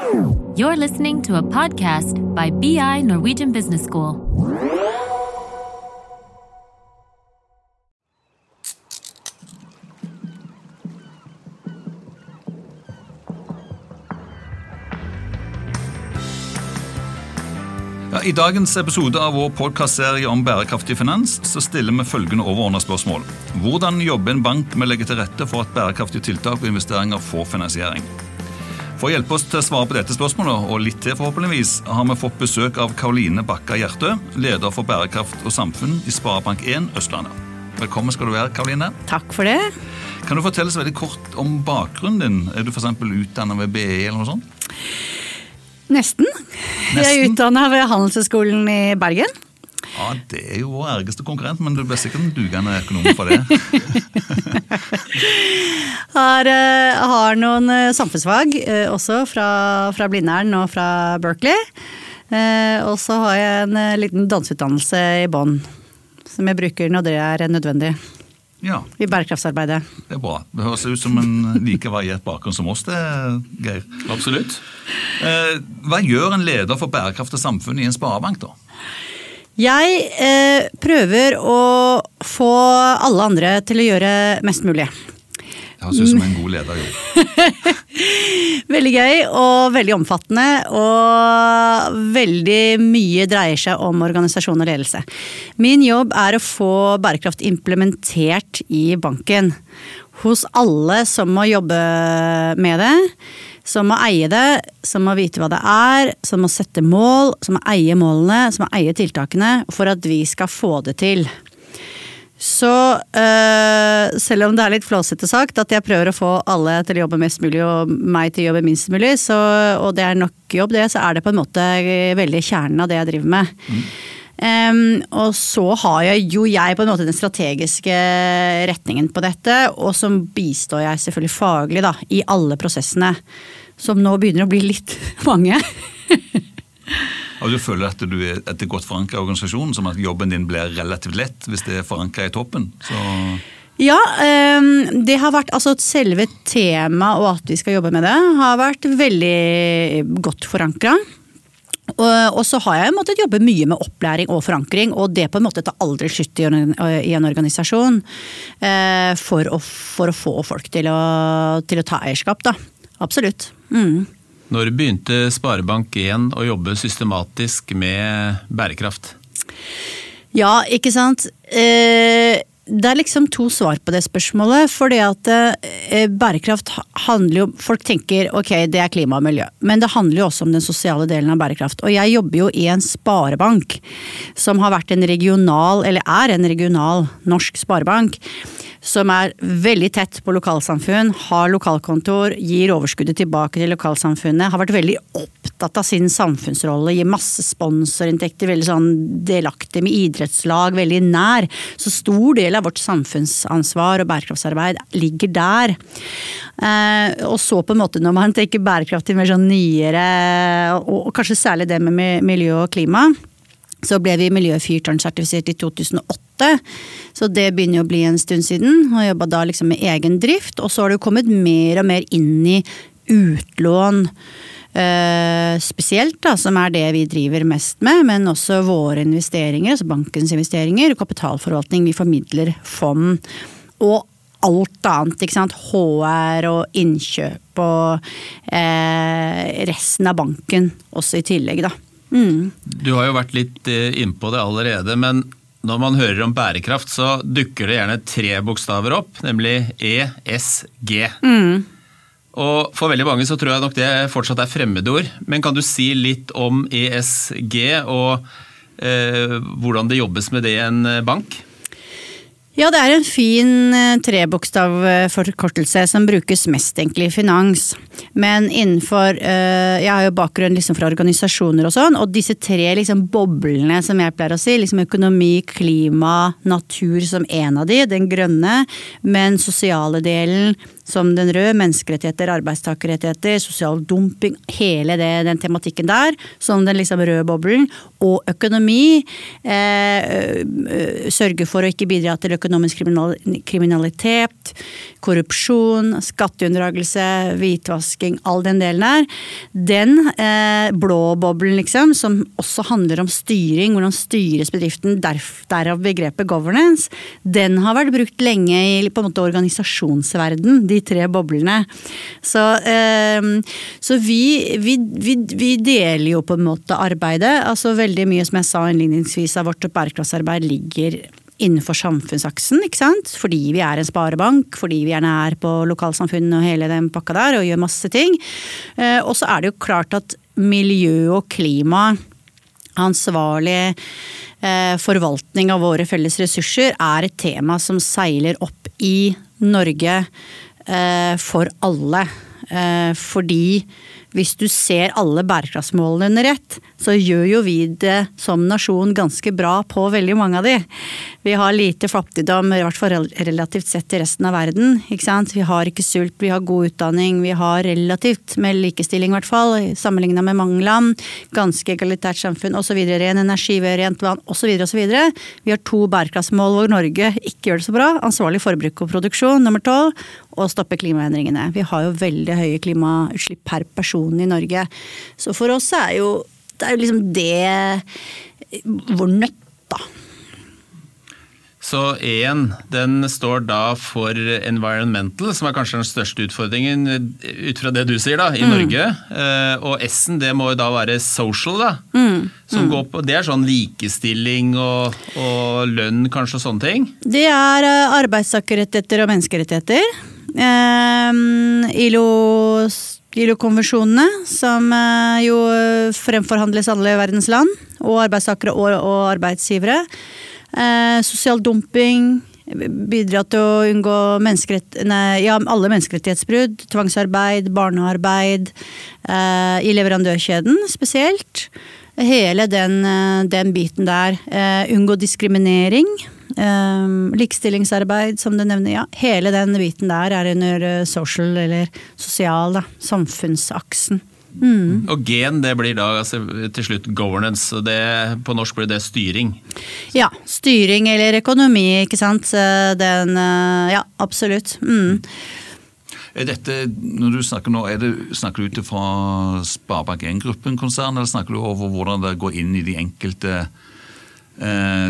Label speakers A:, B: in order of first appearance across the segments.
A: You're listening to a podcast by BI Norwegian Business School.
B: I dagens episode av vår podkastserie om bærekraftig finans så stiller vi følgende overordna spørsmål. Hvordan jobber en bank med å legge til rette for at bærekraftige tiltak og investeringer får finansiering? For å hjelpe oss til å svare på dette spørsmålet, og litt til forhåpentligvis, har vi fått besøk av Karoline Bakka Hjertø, leder for bærekraft og samfunn i Sparebank1 Østlandet. Velkommen skal du være, Karoline.
C: Takk for det.
B: Kan du fortelle oss veldig kort om bakgrunnen din? Er du f.eks. utdannet ved BI eller noe sånt?
C: Nesten. Jeg er
B: Nesten.
C: utdanna ved Handelshøyskolen i Bergen.
B: Ja, Det er jo vår ergeste konkurrent, men du blir sikkert en dugende økonom for det.
C: Har, eh, har noen eh, samfunnsfag eh, også fra, fra Blindern og fra Berkeley. Eh, og så har jeg en liten danseutdannelse i bånn. Som jeg bruker når det er nødvendig
B: Ja,
C: i bærekraftsarbeidet.
B: det er bra. Det høres ut som en like variert bakgrunn som oss, det, Geir.
D: Absolutt.
B: Eh, Hva gjør en leder for bærekraft og samfunn i en sparebank, da?
C: Jeg eh, prøver å få alle andre til å gjøre mest mulig.
B: Det høres ut som en god leder jo.
C: Veldig gøy og veldig omfattende, og veldig mye dreier seg om organisasjon og ledelse. Min jobb er å få bærekraft implementert i banken. Hos alle som må jobbe med det, som må eie det, som må vite hva det er, som må sette mål, som må eie målene, som må eie tiltakene, for at vi skal få det til. Så øh, selv om det er litt flåsete sagt at jeg prøver å få alle til å jobbe mest mulig og meg til å jobbe minst mulig, så, og det er nok jobb det, så er det på en måte veldig kjernen av det jeg driver med. Em, og så har jeg jo jeg på en måte den strategiske retningen på dette, og så bistår jeg selvfølgelig faglig da, i alle prosessene. Som nå begynner å bli litt mange.
B: Og du føler at du er etter godt forankra i organisasjonen, som at jobben din blir relativt lett hvis det er forankra i toppen? Så
C: Ja, ehm, det har vært altså selve temaet og at vi skal jobbe med det, har vært veldig godt forankra. Og, så har jeg måttet jobbe mye med opplæring og forankring, og det på en måte tar aldri slutt i en, organisasjon. eh, for, å, for å få folk til å, til å ta eierskap, da. Absolutt. Mm.
D: Når begynte Sparebank1 å jobbe systematisk med bærekraft?
C: Ja, ikke sant. Eh, det er liksom to svar på det spørsmålet. For det at eh, bærekraft handler jo Folk tenker ok, det er klima og miljø, men det handler jo også om den sosiale delen av bærekraft. Og jeg jobber jo i en sparebank som har vært en regional, eller er en regional norsk sparebank. Som er veldig tett på lokalsamfunn, har lokalkontor, gir overskuddet tilbake til lokalsamfunnet. Har vært veldig opptatt av sin samfunnsrolle, gir masse sponsorinntekter, veldig sånn delaktig med idrettslag, veldig nær. Så stor del av vårt samfunnsansvar og bærekraftsarbeid ligger der. Eh, og så på en måte når man tenker bærekraft i mer sånn nyere, og kanskje særlig det med miljø og klima, så ble vi miljøfyrtårnsertifisert i 2008, så det begynner å bli en stund siden. Og jobba da liksom med egen drift, og så har det jo kommet mer og mer inn i utlån. Uh, spesielt, da, som er det vi driver mest med, men også våre investeringer, altså bankens investeringer, kapitalforvaltning. Vi formidler fond. Og alt annet, ikke sant. HR og innkjøp og uh, resten av banken også i tillegg, da. Mm.
D: Du har jo vært litt eh, innpå det allerede, men når man hører om bærekraft, så dukker det gjerne tre bokstaver opp, nemlig ESG. Og For veldig mange så tror jeg nok det fortsatt er fremmedord. Men kan du si litt om ESG, og eh, hvordan det jobbes med det i en eh, bank?
C: Ja, det er en fin eh, trebokstavforkortelse som brukes mest egentlig i finans. Men innenfor eh, Jeg har jo bakgrunn liksom fra organisasjoner og sånn, og disse tre liksom boblene som jeg pleier å si, liksom økonomi, klima, natur som en av de, den grønne, men sosiale delen som den røde, menneskerettigheter, arbeidstakerrettigheter, sosial dumping, hele det, den tematikken der, som den liksom røde boblen, og økonomi. Eh, sørge for å ikke bidra til økonomisk kriminalitet, korrupsjon, skatteunndragelse, hvitvasking, all den delen der. Den eh, blå boblen, liksom, som også handler om styring, hvordan styres bedriften, derav begrepet governance, den har vært brukt lenge i på en måte organisasjonsverden, de tre boblene. Så, eh, så vi, vi, vi, vi, deler jo på en måte arbeidet. altså Veldig mye som jeg sa innledningsvis av vårt bærekraftsarbeid ligger innenfor samfunnsaksen, ikke sant. Fordi vi er en sparebank, fordi vi gjerne er på lokalsamfunnet og hele den pakka der og gjør masse ting. Eh, og så er det jo klart at miljø og klima, ansvarlig eh, forvaltning av våre felles ressurser, er et tema som seiler opp i Norge for alle. Eh, fordi hvis du ser alle bærekraftsmålene under ett, så gjør jo vi det som nasjon ganske bra på veldig mange av de. Vi har lite fattigdom, i hvert fall relativt sett til resten av verden. Vi har ikke sult, vi har god utdanning, vi har relativt med likestilling, i hvert fall, sammenligna med mange land. Ganske egalitært samfunn osv. Ren energi, rent vann osv. osv. Vi har to bærekraftsmål hvor Norge ikke gjør det så bra. Ansvarlig forbruk og produksjon, nummer tolv. Og stoppe klimaendringene. Vi har jo veldig høye klimautslipp per person i Norge. Så for oss er jo det er jo liksom det vår nøtt, da.
D: Så én, den står da for environmental, som er kanskje den største utfordringen ut fra det du sier, da, i mm. Norge. Eh, og S-en, det må jo da være social, da. Mm. Som mm. går på, det er sånn likestilling og, og, lønn, kanskje, og sånne ting?
C: Det er eh, arbeidstakerrettigheter og menneskerettigheter. ILOs ILO-konvensjonene, som eh, jo fremforhandles alle verdens land. Og arbeidstakere og, og arbeidsgivere. Eh, sosial dumping. Bidra til å unngå nei, ja, alle menneskerettighetsbrudd. Tvangsarbeid, barnearbeid. Eh, I leverandørkjeden spesielt. Hele den, den biten der. Unngå diskriminering. Um, likestillingsarbeid, som du nevner. ja. Hele den biten der er under eh, social, eller sosial, da. Samfunnsaksen.
D: Mm. Og gen det blir da altså, til slutt governance, det, på norsk blir det styring?
C: Ja, styring eller økonomi, ikke sant. Den, eh, ja, absolutt. Mm.
B: Er dette, når du snakker nå, er det, snakker du ut fra Sparebank1-gruppen-konsern, eller snakker du over hvordan det går inn i de enkelte eh,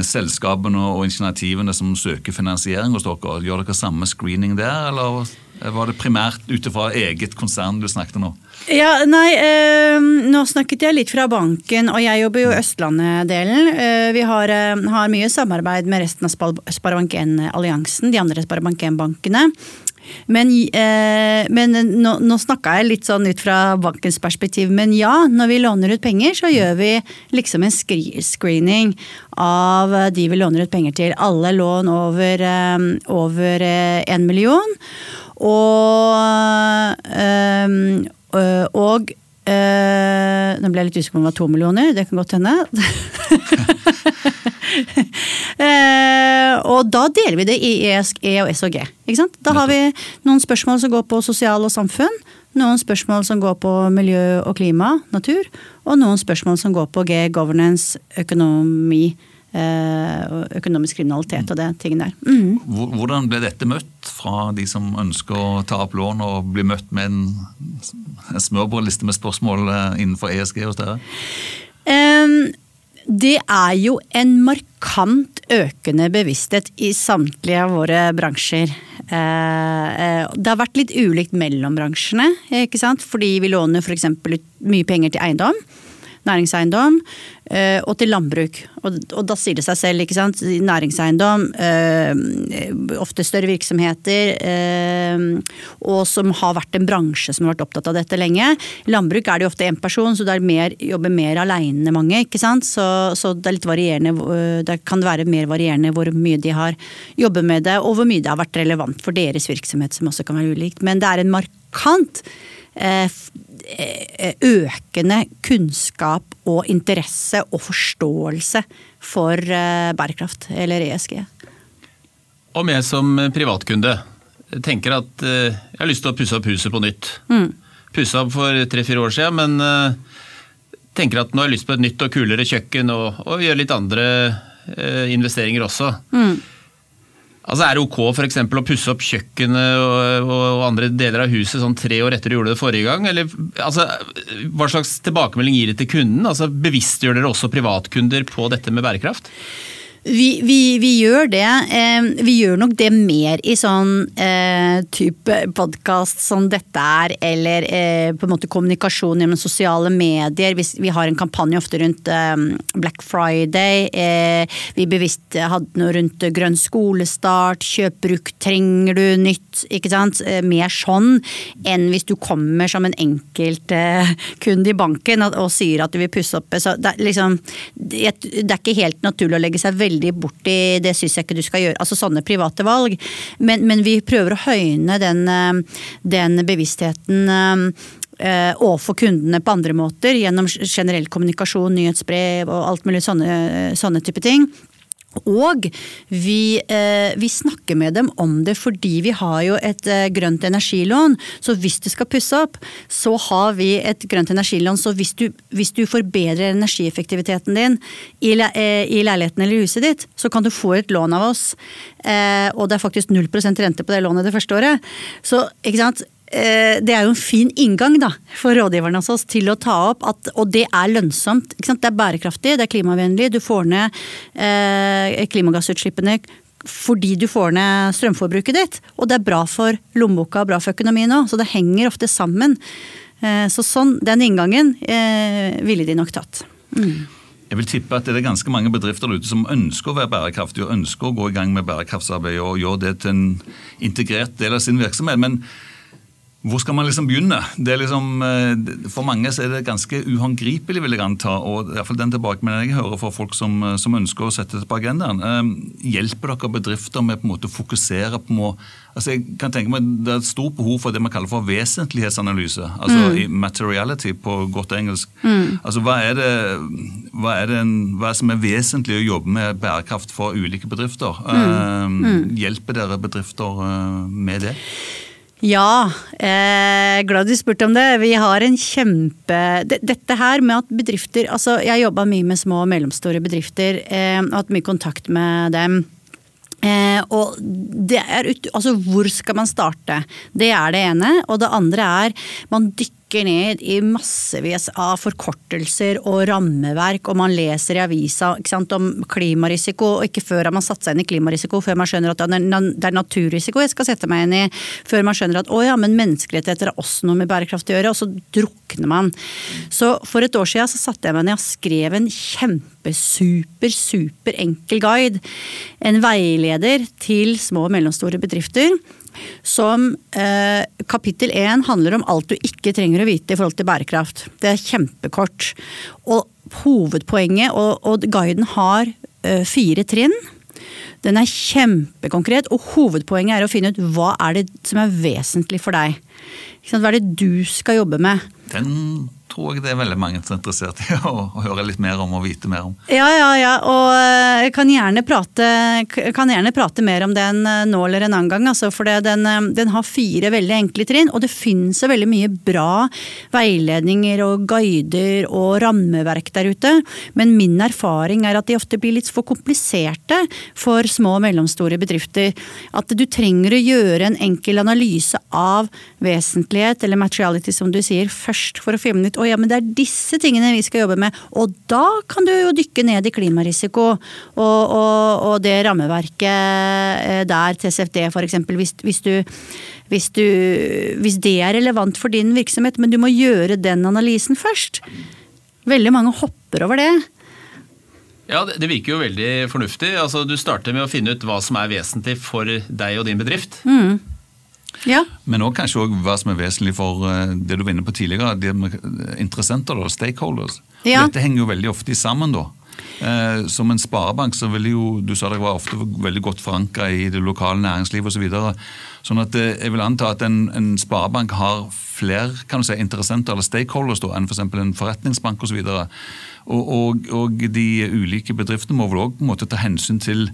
B: selskapene og initiativene som søker finansiering hos dere? Gjør dere samme screening der, eller var det primært ut fra eget konsern du snakket nå?
C: Ja, nei, eh, Nå snakket jeg litt fra banken, og jeg jobber jo Østlandet-delen. Eh, vi har, eh, har, mye samarbeid med resten av Sparebank1-alliansen, de andre Sparebank1-bankene. Men, eh, men nå, nå snakka jeg litt sånn ut fra bankens perspektiv, men ja, når vi låner ut penger, så gjør vi liksom en screening av de vi låner ut penger til. Alle lån over, eh, over eh, en million. Og, eh, og nå ble jeg litt usikker på om det var to millioner, det kan godt hende. uh, og da deler vi det i ESG, E og S og G. Da har vi noen spørsmål som går på sosial og samfunn, noen spørsmål som går på miljø og klima, natur, og noen spørsmål som går på G, governance, økonomi, Eh, økonomisk kriminalitet og det tingene der. Mm.
B: Hvordan ble dette møtt fra de som ønsker å ta opp lån, og bli møtt med en, en smørbrødliste med spørsmål eh, innenfor ESG hos dere?
C: Um, det er jo en markant økende bevissthet i samtlige av våre bransjer. Eh, det har vært litt ulikt mellom bransjene, ikke sant? fordi vi låner f.eks. mye penger til eiendom næringseiendom eh, og til landbruk. Og, og, da sier det seg selv, ikke sant. Næringseiendom, eh, ofte større virksomheter, eh, og som har vært en bransje som har vært opptatt av dette lenge. Landbruk er det jo ofte én person, så det er mer, jobber mer aleine mange, ikke sant. Så, så, det er litt varierende, det kan være mer varierende hvor mye de har jobbet med det, og hvor mye det har vært relevant for deres virksomhet, som også kan være ulikt. Men det er en markant Eh, økende kunnskap og interesse og forståelse for eh, bærekraft, eller ESG.
D: Om jeg som privatkunde tenker at eh, jeg har lyst til å pusse opp huset på nytt. Pussa opp for tre-fire år siden, men eh, tenker at nå har jeg lyst på et nytt og kulere kjøkken og, og gjøre litt andre eh, investeringer også. Altså Er det ok for eksempel, å pusse opp kjøkkenet og, og, andre deler av huset sånn tre år etter du gjorde det forrige gang? Eller, altså, hva slags tilbakemelding gir det til kunden? Altså, Bevisstgjør dere også privatkunder på dette med bærekraft?
C: Vi, vi, vi gjør det. Eh, vi gjør nok det mer i sånn eh, type podkast som dette er, eller eh, på en måte kommunikasjon gjennom sosiale medier. Vi, vi har en kampanje ofte rundt eh, Black Friday. Eh, vi bevisst hadde noe rundt grønn skolestart, kjøp bruk, trenger du nytt? Ikke sant? Eh, mer sånn enn hvis du kommer som en enkeltkunde i banken og, sier at du vil pusse opp. Så det, liksom, det, det er ikke helt naturlig å legge seg veldig borti det syns jeg ikke du skal gjøre. Altså sånne private valg. Men, men vi prøver å høyne den, eh, den bevisstheten og overfor kundene på andre måter, gjennom generell kommunikasjon, nyhetsbrev og alt mulig sånne, sånne type ting. Og vi, eh, vi, snakker med dem om det fordi vi har jo et eh, grønt energilån. Så hvis du skal pusse opp, så har vi et grønt energilån. Så hvis du, hvis du forbedrer energieffektiviteten din i, eh, i, leiligheten eller huset ditt, så kan du få et lån av oss. Eh, og det er faktisk 0% rente på det lånet det første året. Så ikke sant det er jo en fin inngang da, for rådgiverne hos oss til å ta opp at Og det er lønnsomt. Det er bærekraftig, det er klimavennlig. Du får ned eh, klimagassutslippene fordi du får ned strømforbruket ditt. Og det er bra for lommeboka og bra for økonomien òg. Så det henger ofte sammen. Eh, så sånn, den inngangen eh, ville de nok tatt. Mm.
B: Jeg vil tippe at det er ganske mange bedrifter ute som ønsker å være bærekraftige og ønsker å gå i gang med bærekraftsarbeid og gjøre det til en integrert del av sin virksomhet. men hvor skal man liksom begynne? Det er liksom, eh, for mange så er det ganske uhåndgripelig, vil jeg anta. og i hvert fall den tilbakemeldingen jeg hører fra folk som, eh, som, ønsker å sette det på agendaen. Eh, hjelper dere bedrifter med på en måte å fokusere på altså jeg kan tenke meg Det er et stort behov for det man kaller for vesentlighetsanalyse. altså mm. materiality på godt engelsk. Mm. Altså Hva er det, hva er det en, hva er som er vesentlig å jobbe med bærekraft for ulike bedrifter? Mm. Mm. Hjelper dere bedrifter med det?
C: Ja, eh, glad du spurte om det. Vi har en kjempe Dette her med at bedrifter Altså, jeg jobba mye med små og mellomstore bedrifter. Eh, hatt mye kontakt med dem. Eh, og det er ut, altså Hvor skal man starte? Det er det ene. Og det andre er man dykker dykker ned i massevis av forkortelser og rammeverk, og man leser i avisa sant, om klimarisiko, og ikke før har man satt seg inn i klimarisiko, før man skjønner at det er naturrisiko jeg skal sette meg inn i, før man skjønner at å ja, men menneskerettigheter har også noe med bærekraft å gjøre, og så drukner man. Så for et år siden så satte jeg meg ned og skrev en kjempesuper, super enkel guide. En veileder til små og mellomstore bedrifter som eh, kapittel én handler om alt du ikke trenger å vite i forhold til bærekraft. Det er kjempekort. Og hovedpoenget, og, og guiden har eh, fire trinn. Den er kjempekonkret, og hovedpoenget er å finne ut hva er det som er vesentlig for deg. Hva er det du skal jobbe med?
B: Den tror jeg det er veldig mange som er interessert i å, å, høre litt mer om og vite mer om.
C: Ja, ja, ja. Og jeg eh, kan gjerne prate, kan gjerne prate mer om den eh, nå eller en annen gang. Altså, for den, eh, den, har fire veldig enkle trinn, og det finnes veldig mye bra veiledninger og guider og rammeverk der ute. Men min erfaring er at de ofte blir litt for kompliserte for små og mellomstore bedrifter. At du trenger å gjøre en enkel analyse av vesentlighet, eller materiality som du sier, først for å finne ut å ja, men det er disse tingene vi skal jobbe med. Og da kan du jo dykke ned i klimarisiko og, og, og det rammeverket eh, der, TCFD f.eks. Hvis, hvis, du, hvis, du, hvis det er relevant for din virksomhet, men du må gjøre den analysen først. Veldig mange hopper over det.
D: Ja, Det virker jo veldig fornuftig. Altså, du starter med å finne ut hva som er vesentlig for deg og din bedrift.
C: Mm. Ja.
B: Men også, kanskje også hva som er vesentlig for eh, det du var inne på tidligere, det med interessenter, da, stakeholders. Ja. Dette henger jo veldig ofte sammen. da. Eh, som en sparebank så vil jo, du sa det var ofte veldig godt forankra i det lokale næringslivet osv. Så videre. sånn at eh, jeg vil anta at en, en sparebank har flere kan du si, interessenter eller stakeholders da, enn f.eks. For en forretningsbank osv. Og, og, og, og de ulike bedriftene må vel òg ta hensyn til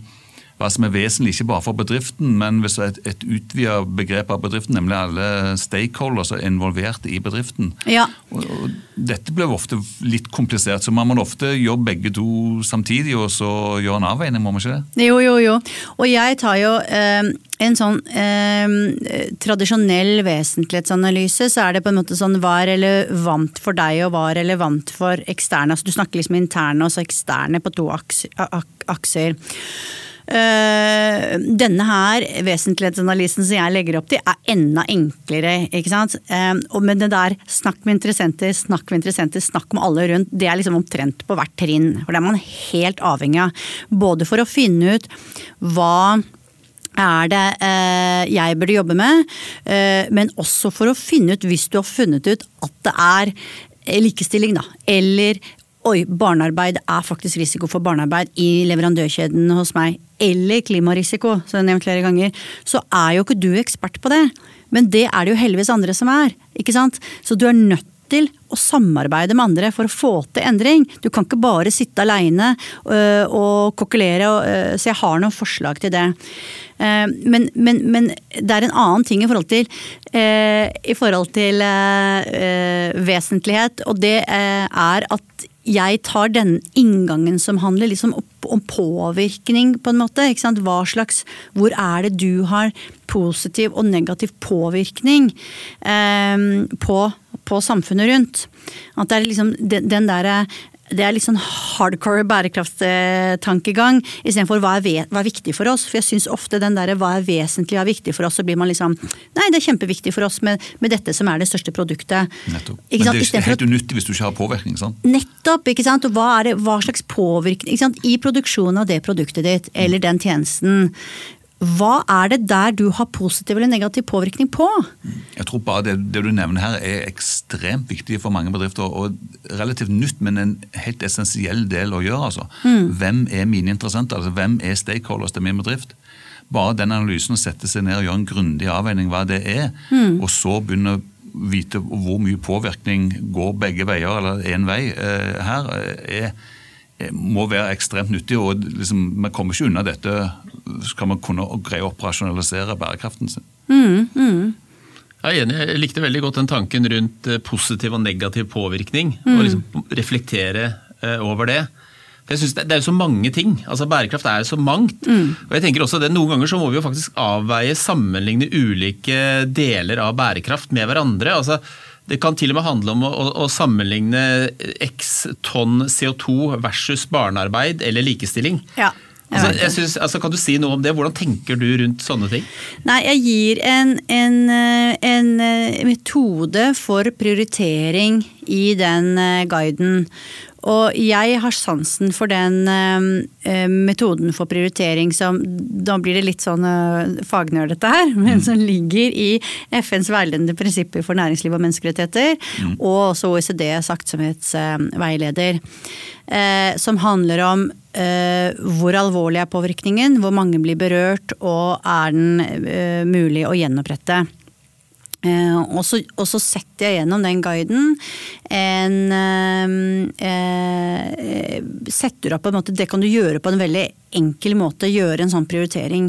B: hva som er vesentlig, ikke bare for bedriften, men hvis et, et utvida begrep av bedriften, nemlig alle stakeholders er involvert i bedriften.
C: Ja.
B: Og, og dette blir ofte litt komplisert, så man må ofte gjøre begge to samtidig, og så gjøre en avveining, må man ikke det?
C: Jo, jo, jo. Og jeg tar jo eh, en sånn eh, tradisjonell vesentlighetsanalyse, så er det på en måte sånn hva er relevant for deg og hva er relevant for eksterne. Altså, du snakker liksom interne og så eksterne på to aks akser. Uh, denne her vesentlighetsanalysen som jeg legger opp til, er enda enklere. ikke sant? Uh, og det der snakk med interessenter, snakk med interessenter, snakk med alle rundt, det er liksom omtrent på hvert trinn. For det er man helt avhengig av. Både for å finne ut hva er det eh, jeg burde jobbe med, eh, men også for å finne ut, hvis du har funnet ut at det er likestilling, da, eller oi, barnearbeid er faktisk risiko for barnearbeid i leverandørkjeden hos meg, eller klimarisiko, som jeg har nevnt flere ganger, så er jo ikke du ekspert på det. Men det er det jo heldigvis andre som er. ikke sant? Så du er nødt til å samarbeide med andre for å få til endring. Du kan ikke bare sitte aleine øh, og kokkelere, øh, så jeg har noen forslag til det. Eh, men, men, men, det er en annen ting i forhold til, eh, i forhold til eh, vesentlighet, og det er at jeg tar den inngangen som handler liksom om påvirkning, på en måte. Hva slags, hvor er det du har positiv og negativ påvirkning eh, på, på, samfunnet rundt? At det er liksom den, den derre det er litt sånn hardcore bærekraftstankegang istedenfor hva, er hva er viktig for oss. For jeg syns ofte den der hva er vesentlig og er viktig for oss, så blir man liksom Nei, det er kjempeviktig for oss med, med dette som er det største produktet.
B: Nettopp. Men det er helt unyttig hvis du ikke har påvirkning, sant?
C: Nettopp. ikke sant? Og hva, er det, hva slags påvirkning? I produksjonen av det produktet ditt, eller den tjenesten. Hva er det der du har positiv eller negativ påvirkning på?
B: Jeg tror bare det, det, du nevner her er ekstremt viktig for mange bedrifter. Og relativt nytt, men en helt essensiell del å gjøre. Altså. Mm. Hvem er mine interessenter? Altså, hvem er stakeholders til min bedrift? Bare den analysen å sette seg ned og gjøre en grundig avveining hva det er, mm. og så begynne å vite hvor mye påvirkning går begge veier, eller én vei eh, her, er Eh, må være ekstremt nyttig. og liksom, Man kommer ikke unna dette skal man kunne greie å operasjonalisere bærekraften sin.
C: Mm, mm.
D: Jeg er enig, jeg likte veldig godt den tanken rundt eh, positiv og negativ påvirkning. Mm. og liksom Reflektere eh, over det. For jeg synes det, det, er jo så mange ting. altså Bærekraft er jo så mangt. Mm. og jeg tenker også det, Noen ganger så må vi jo faktisk avveie, sammenligne ulike deler av bærekraft med hverandre. altså det kan til og med handle om å, å sammenligne x tonn CO2 versus barnearbeid eller likestilling.
C: Ja.
D: Altså, jeg synes, altså, kan du si noe om det? Hvordan tenker du rundt sånne ting?
C: Nei, Jeg gir en, en, en metode for prioritering i den eh, guiden. Og jeg har sansen for den uh, metoden for prioritering som Da blir det litt sånn uh, fagnerdete her, men som ligger i FNs veiledende prinsipper for næringsliv og menneskerettigheter, mm. og også OECDs aktsomhetsveileder. Uh, som handler om hvor alvorlig er påvirkningen, hvor mange blir berørt, og er den mulig å gjenopprette. Eh, og, så, og, så, setter jeg gjennom den guiden en eh, eh, Setter opp på en måte Det kan du gjøre på en veldig enkel måte. Gjøre en sånn prioritering.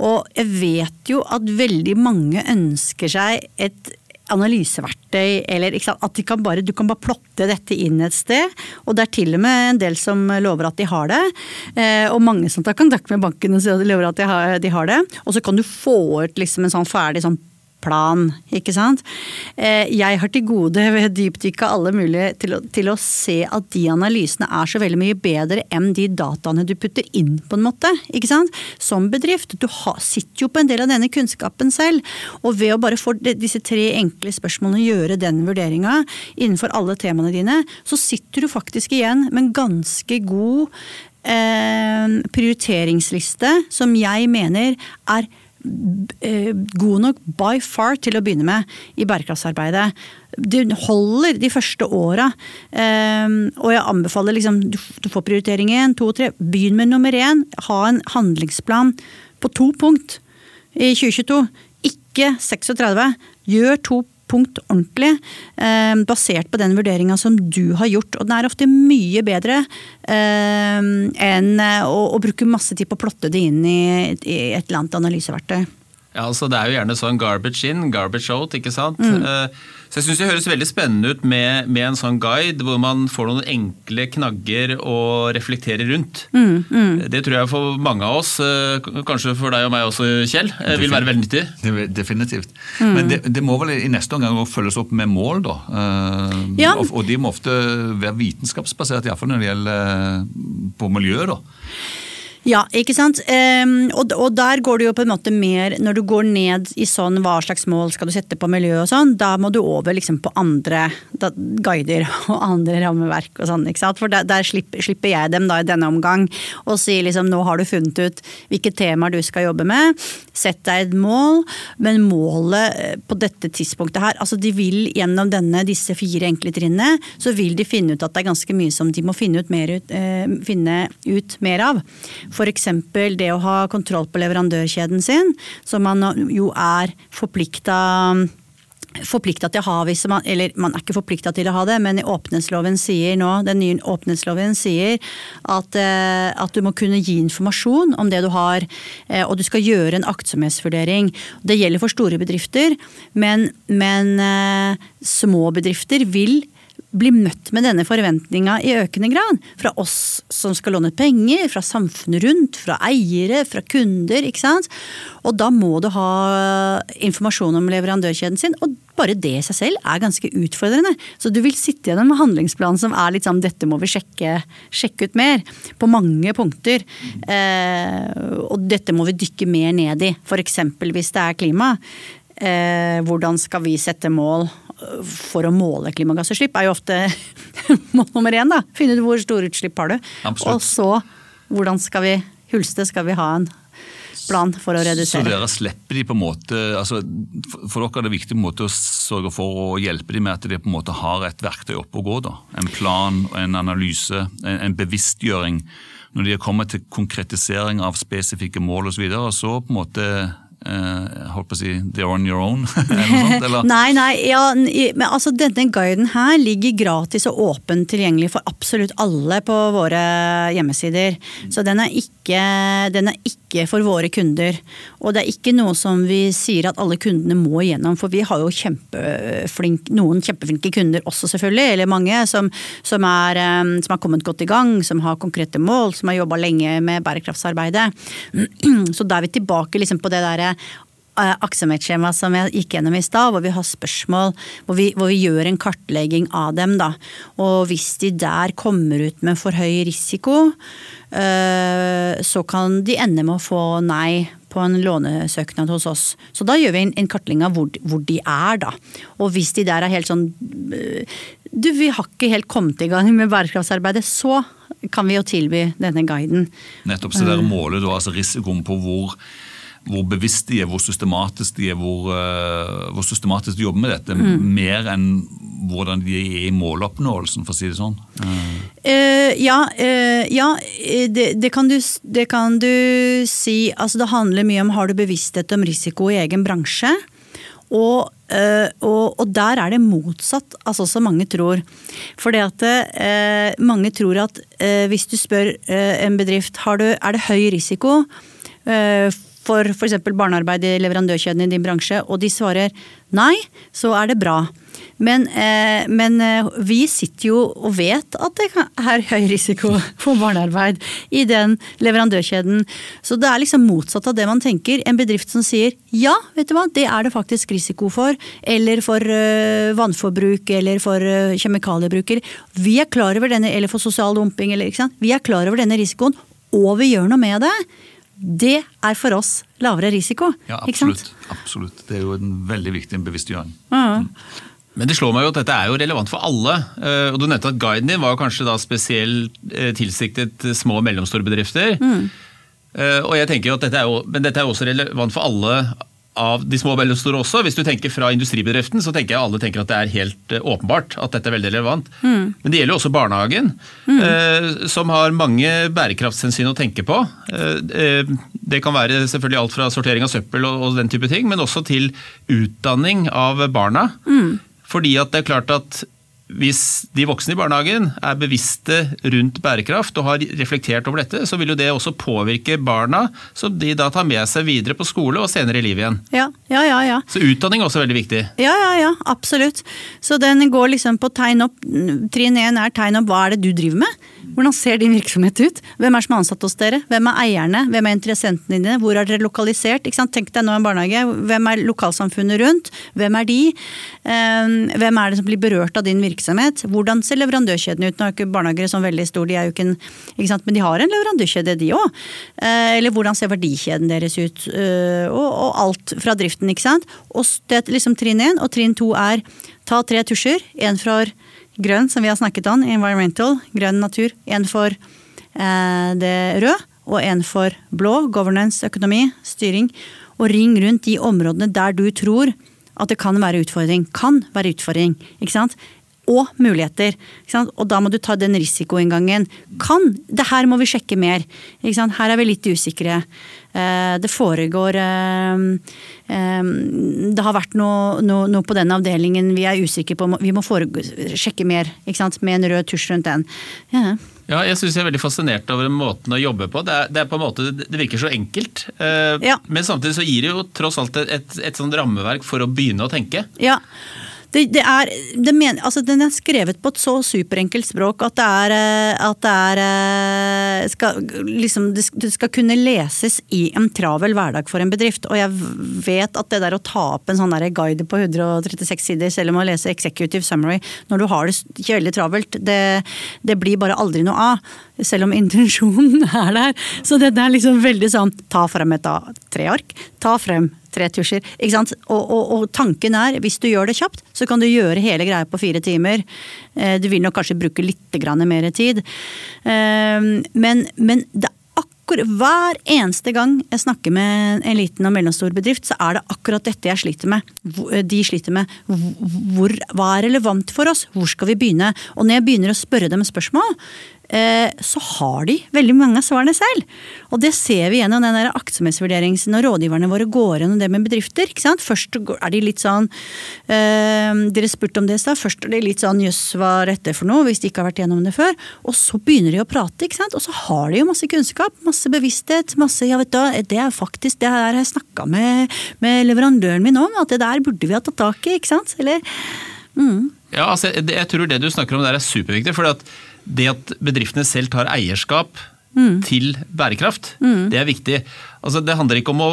C: Og jeg vet jo at veldig mange ønsker seg et analyseverktøy, eller at de kan bare, du kan bare plotte dette inn et sted. Og det er til og med en del som lover at de har det. Eh, og mange som tar kontakt med banken og lover at de har, de har det. Og så kan du få ut liksom en sånn ferdig sånn plan, ikke sant. Eh, jeg har til gode ved dypdykka alle mulige til å, til å, se at de analysene er så veldig mye bedre enn de dataene du putter inn, på en måte. ikke sant? Som bedrift. Du har, sitter jo på en del av denne kunnskapen selv. Og ved å bare få disse tre enkle spørsmålene gjøre den vurderinga innenfor alle temaene dine, så sitter du faktisk igjen med en ganske god eh, prioriteringsliste som jeg mener er god nok by far til å begynne med i bærekraftsarbeidet. Du holder de første åra. Ehm, og jeg anbefaler liksom, du får prioritering én, to og tre. Begynn med nummer én. Ha en handlingsplan på to punkt i 2022. Ikke 36. Gjør to punkt ordentlig, eh, basert på den vurderinga som du har gjort. Og den er ofte mye bedre eh, enn eh, å, å, bruke masse tid på å plotte det inn i, i et eller annet analyseverktøy.
D: Ja, altså Det er jo gjerne sånn garbage in, garbage out. ikke sant? Mm. Eh, så jeg synes Det høres veldig spennende ut med, med, en sånn guide, hvor man får noen enkle knagger å reflektere rundt. Mm, mm. Det tror jeg for mange av oss, eh, kanskje for deg og meg også, Kjell, Definitivt. Eh, vil være veldig nyttig.
B: Definitivt. Mm. Men det, det, må vel i neste omgang følges opp med mål, da. Ja. Og, og, de må ofte være vitenskapsbasert, iallfall når det gjelder på miljøet. da.
C: Ja, ikke sant. Um, og, og, der går det jo på en måte mer Når du går ned i sånn hva slags mål skal du sette på miljøet og sånn, da må du over liksom på andre da, guider og andre rammeverk og sånn. ikke sant? For der, der slipper, slipper, jeg dem da i denne omgang og sier liksom nå har du funnet ut hvilke temaer du skal jobbe med. Sett deg et mål, men målet eh, på dette tidspunktet her altså De vil gjennom denne, disse fire enkle trinnene, så vil de finne ut at det er ganske mye som de må finne ut mer, ut, eh, finne ut mer av. F.eks. det å ha kontroll på leverandørkjeden sin, som man jo er forplikta forplikta til å ha hvis man Eller man er ikke forplikta til å ha det, men i åpenhetsloven sier nå, den nye åpenhetsloven sier at, eh, at, du må kunne gi informasjon om det du har, eh, og du skal gjøre en aktsomhetsvurdering. Det gjelder for store bedrifter, men, men eh, små bedrifter vil blir møtt med denne forventninga i økende grad. Fra oss som skal låne penger, fra samfunnet rundt, fra eiere, fra kunder. ikke sant? Og da må du ha informasjon om leverandørkjeden sin, og bare det i seg selv er ganske utfordrende. Så du vil sitte gjennom en handlingsplan som er litt sånn dette må vi sjekke, sjekke ut mer. På mange punkter. Eh, og dette må vi dykke mer ned i. F.eks. hvis det er klima. Eh, hvordan skal vi sette mål for å måle klimagassutslipp, er jo ofte mål nummer én. da. Finne ut hvor store utslipp har du. Absolutt. Og så hvordan skal vi hulste, skal vi ha en plan for å redusere.
B: Så dere slipper de på en måte, altså For dere er det viktig på en måte å sørge for å hjelpe dem med at de på en måte har et verktøy oppe å gå. da. En plan, en analyse, en, bevisstgjøring. Når de kommer til konkretisering av spesifikke mål osv., så, videre, så på en måte Uh, holdt på å si 'they're on your own'?
C: sånt, nei, nei. Ja, men altså Denne guiden her ligger gratis og åpent tilgjengelig for absolutt alle på våre hjemmesider. Så den er, ikke, den er ikke for våre kunder. Og det er ikke noe som vi sier at alle kundene må igjennom, for vi har jo kjempeflink, noen kjempeflinke kunder også, selvfølgelig. Eller mange som, som, er, um, som har kommet godt i gang, som har konkrete mål, som har jobba lenge med bærekraftsarbeidet. Så da er vi tilbake liksom på det derre Eh, som jeg gikk gjennom i stad, hvor vi har spørsmål, hvor vi, hvor vi, gjør en kartlegging av dem. Da. Og hvis de der kommer ut med for høy risiko, eh, så kan de ende med å få nei på en lånesøknad hos oss. Så da gjør vi en, en kartlegging av hvor, hvor, de er, da. Og hvis de der er helt sånn eh, Du, vi har ikke helt kommet i gang med bærekraftsarbeidet, så kan vi jo tilby denne guiden.
B: Nettopp, så dere måler da altså risikoen på hvor hvor bevisst de er, hvor systematisk de er, hvor, uh, hvor systematisk de jobber med dette. Mm. Mer enn hvordan de er i måloppnåelsen, for å si det sånn.
C: Mm. Uh, ja, ja det, det, kan du, det, kan du, si. Altså, det handler mye om har du bevissthet om risiko i egen bransje. Og, og, og, der er det motsatt altså, som mange tror. For det at eh, mange tror at eh, hvis du spør eh, en bedrift har du, er det høy risiko for f.eks. barnearbeid i leverandørkjeden i din bransje, og de svarer nei, så er det bra. Men, eh, men, eh, vi sitter jo og vet at det er høy risiko for barnearbeid i den leverandørkjeden. Så det er liksom motsatt av det man tenker. En bedrift som sier ja, vet du hva, det er det faktisk risiko for. Eller for eh, vannforbruk eller for eh, kjemikaliebruker. Vi er klar over denne, eller for sosial dumping. Eller, Vi er klar over denne risikoen, og vi gjør noe med det. Det er for oss lavere risiko.
B: Ja, absolutt. absolutt. Det er jo en veldig viktig bevisstgjøring. Mm.
D: Men det slår meg jo at dette er jo relevant for alle. Eh, og Du nevnte at guiden din var kanskje da spesielt eh, tilsiktet små og mellomstore bedrifter. Mm. Eh, og jeg tenker jo at dette er jo, Men dette er jo også relevant for alle av de små og mellomstore også. Hvis du tenker fra industribedriften, så tenker jeg alle tenker at det er helt uh, åpenbart at dette er veldig relevant. Mm. Men det gjelder jo også barnehagen, mm. eh, som har mange bærekraftshensyn å tenke på. Eh, Det kan være selvfølgelig alt fra sortering av søppel og, og den type ting, men også til utdanning av barna. Fordi at det er klart at hvis de voksne i barnehagen er bevisste rundt bærekraft og har reflektert over dette, så vil jo det også påvirke barna, som de da tar med seg videre på skole og senere i livet igjen.
C: Ja, ja, ja. ja.
D: Så utdanning er også veldig viktig.
C: Ja, ja, ja, absolutt. Så den går liksom på tegn opp, trinn 1 er tegn opp hva er det du driver med? Hvordan ser din virksomhet ut? Hvem er som er ansatt hos dere? Hvem er eierne? Hvem er interessentene dine? Hvor er dere lokalisert? Tenk deg nå en barnehage. Hvem er lokalsamfunnet rundt? Hvem er de? Ehm, Hvem er det som blir berørt av din virksomhet? Hvordan ser leverandørkjeden ut? Nå er ikke barnehager sånn veldig stor, de er jo ikke en, ikke sant? men de har en leverandørkjede de òg. Eller hvordan ser verdikjeden deres ut? Eh, Og, og alt fra driften, ikke sant. Og det er liksom trinn én, og trinn to er ta tre tusjer. En for grønn, som vi har snakket om, environmental, grønn natur. En for eh, det røde, og en for blå, governance, økonomi, styring. Og ring rundt de områdene der du tror at det kan være utfordring. Kan være utfordring, ikke sant. Og muligheter. Og da må du ta den risikoinngangen. Kan! Det her må vi sjekke mer. Her er vi litt usikre. Eh, Det foregår eh, eh, Det har vært noe, noe, noe på den avdelingen vi er usikre på. Vi må foregå, sjekke mer. Med en rød tusj rundt den. Ja.
D: Ja, jeg synes jeg er veldig fascinert over måten å jobbe på. Det, er, det, er på en måte, det virker så enkelt. Eh,
C: Ja.
D: Men samtidig så gir det jo tross alt et, et, et sånt rammeverk for å begynne å tenke.
C: Ja. Det, det er, det men, altså den er skrevet på et så superenkelt språk at det er, eh, at det er eh, skal, liksom, det skal kunne leses i en travel hverdag for en bedrift. Og jeg vet at det der å ta opp en sånn guide på 136 sider, selv om å lese executive summary når du har det ikke veldig travelt, det, det blir bare aldri noe av. Selv om intensjonen er der. Så dette er liksom veldig sånn ta frem et A- treark, ta frem tre. Ikke sant? Og, og, og tanken er, hvis du gjør det kjapt, så kan du gjøre hele greia på fire timer. Eh, Du vil nok kanskje bruke litt mer tid. Eh, Men, men det er hver eneste gang jeg snakker med en liten og mellomstor bedrift, så er det akkurat dette jeg sliter med. De sliter med. Hvor, hva er relevant for oss? Hvor skal vi begynne? Og når jeg begynner å spørre dem spørsmål, eh, så har de veldig mange av svarene selv. Og det ser vi gjennom den der aktsomhetsvurderingen når rådgiverne våre går gjennom det med bedrifter. ikke sant? Først er de litt sånn øh, Dere spurte om det i stad. Først er de litt sånn jøss, hva er dette for noe? Hvis de ikke har vært gjennom det før. Og så begynner de å prate, ikke sant. Og så har de jo masse kunnskap, masse bevissthet, masse ja vet du, Det er faktisk det her jeg snakka med, med leverandøren min om, at det der burde vi ha tatt tak i, ikke sant. Eller
D: Ja, altså, jeg, jeg tror det du snakker om der er superviktig. For det at bedriftene selv tar eierskap til bærekraft, det er viktig. Altså, det handler ikke om å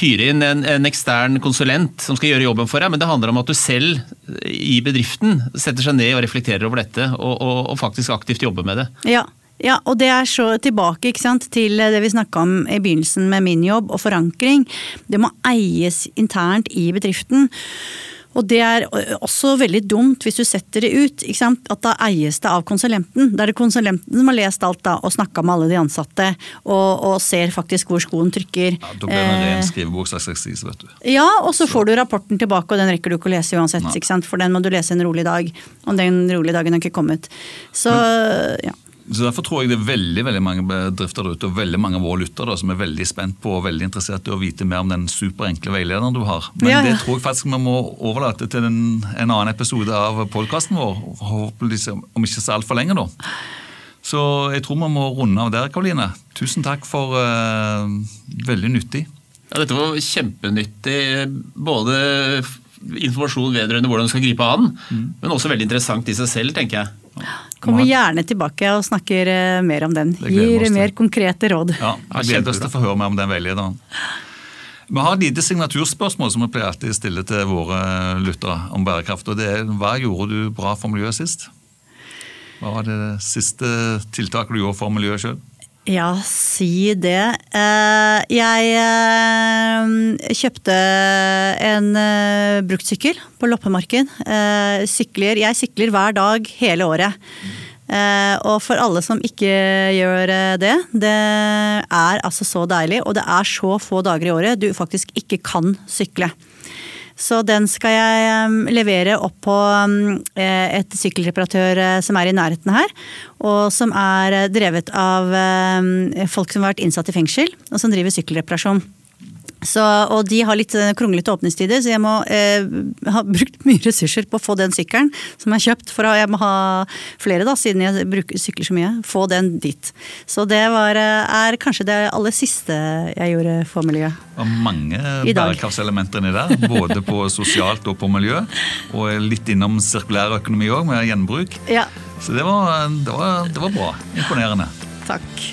D: hyre inn en, en ekstern konsulent som skal gjøre jobben for deg, men det handler om at du selv i bedriften setter seg ned og reflekterer over dette, og, og, og faktisk aktivt jobber med det.
C: Ja, ja, og det er så tilbake ikke sant, til det vi snakka om i begynnelsen med min jobb, og forankring. Det må eies internt i bedriften. Og det er også veldig dumt hvis du setter det ut, at da eies det av konsulenten. Da er det konsulenten som har lest alt da, og snakka med alle de ansatte, og, og ser faktisk hvor skoen trykker.
B: Ja, da blir det en
C: Eh,
B: ren vet du.
C: ja, og så får du rapporten tilbake, og den rekker du ikke å lese uansett. Ikke sant? For den må du lese en rolig dag, og den rolige dagen har ikke kommet. Så ja.
B: Så Derfor tror jeg det er veldig veldig mange bedrifter der ute, og veldig mange av våre lyttere som er veldig spent på og veldig interessert i å vite mer om den superenkle veilederen du har. Men
C: Ja, ja.
B: det tror jeg faktisk vi må overlate til en, en annen episode av podkasten vår. Om ikke så altfor lenge, da. Så jeg tror vi må runde av der, Karoline. Tusen takk for uh, veldig nyttig.
D: Ja, dette var kjempenyttig. Både informasjon vedrørende hvordan du skal gripe an, men også veldig interessant i seg selv, tenker jeg.
C: Kommer gjerne tilbake og snakker eh, mer om den. Gir mer konkrete råd.
B: Ja, jeg gleder oss til å få høre mer om den veilederen. Vi har et lite signaturspørsmål som vi pleier alltid stille til våre lyttere om bærekraft. og det er Hva gjorde du bra for miljøet sist? Hva var det siste tiltaket du gjorde for miljøet sjøl?
C: Ja, si det. Eh, Jeg eh, kjøpte en eh, bruktsykkel på loppemarked. Eh, Sykler, jeg sykler hver dag hele året. Og for alle som ikke gjør det, det er altså så deilig. Og det er så få dager i året du faktisk ikke kan sykle. Så den skal jeg um, levere opp på um, eh, et sykkelreparatør eh, som er i nærheten her. Og som er eh, drevet av folk som har vært innsatt i fengsel, og som driver sykkelreparasjon. Så, og de har litt eh, kronglete åpningstider, så jeg må eh, ha brukt mye ressurser på å få den sykkelen som jeg har kjøpt. For jeg må ha flere, da, siden jeg bruker, sykler så mye. Få den dit. Så det var, er kanskje det aller siste jeg gjorde for miljøet.
B: Og mange bærekraftselementer inni der, både på sosialt og på miljø. Og litt innom sirkulær økonomi òg, med gjenbruk.
C: Ja,
B: Så det var, det, var, det var bra. Imponerende.
C: takk.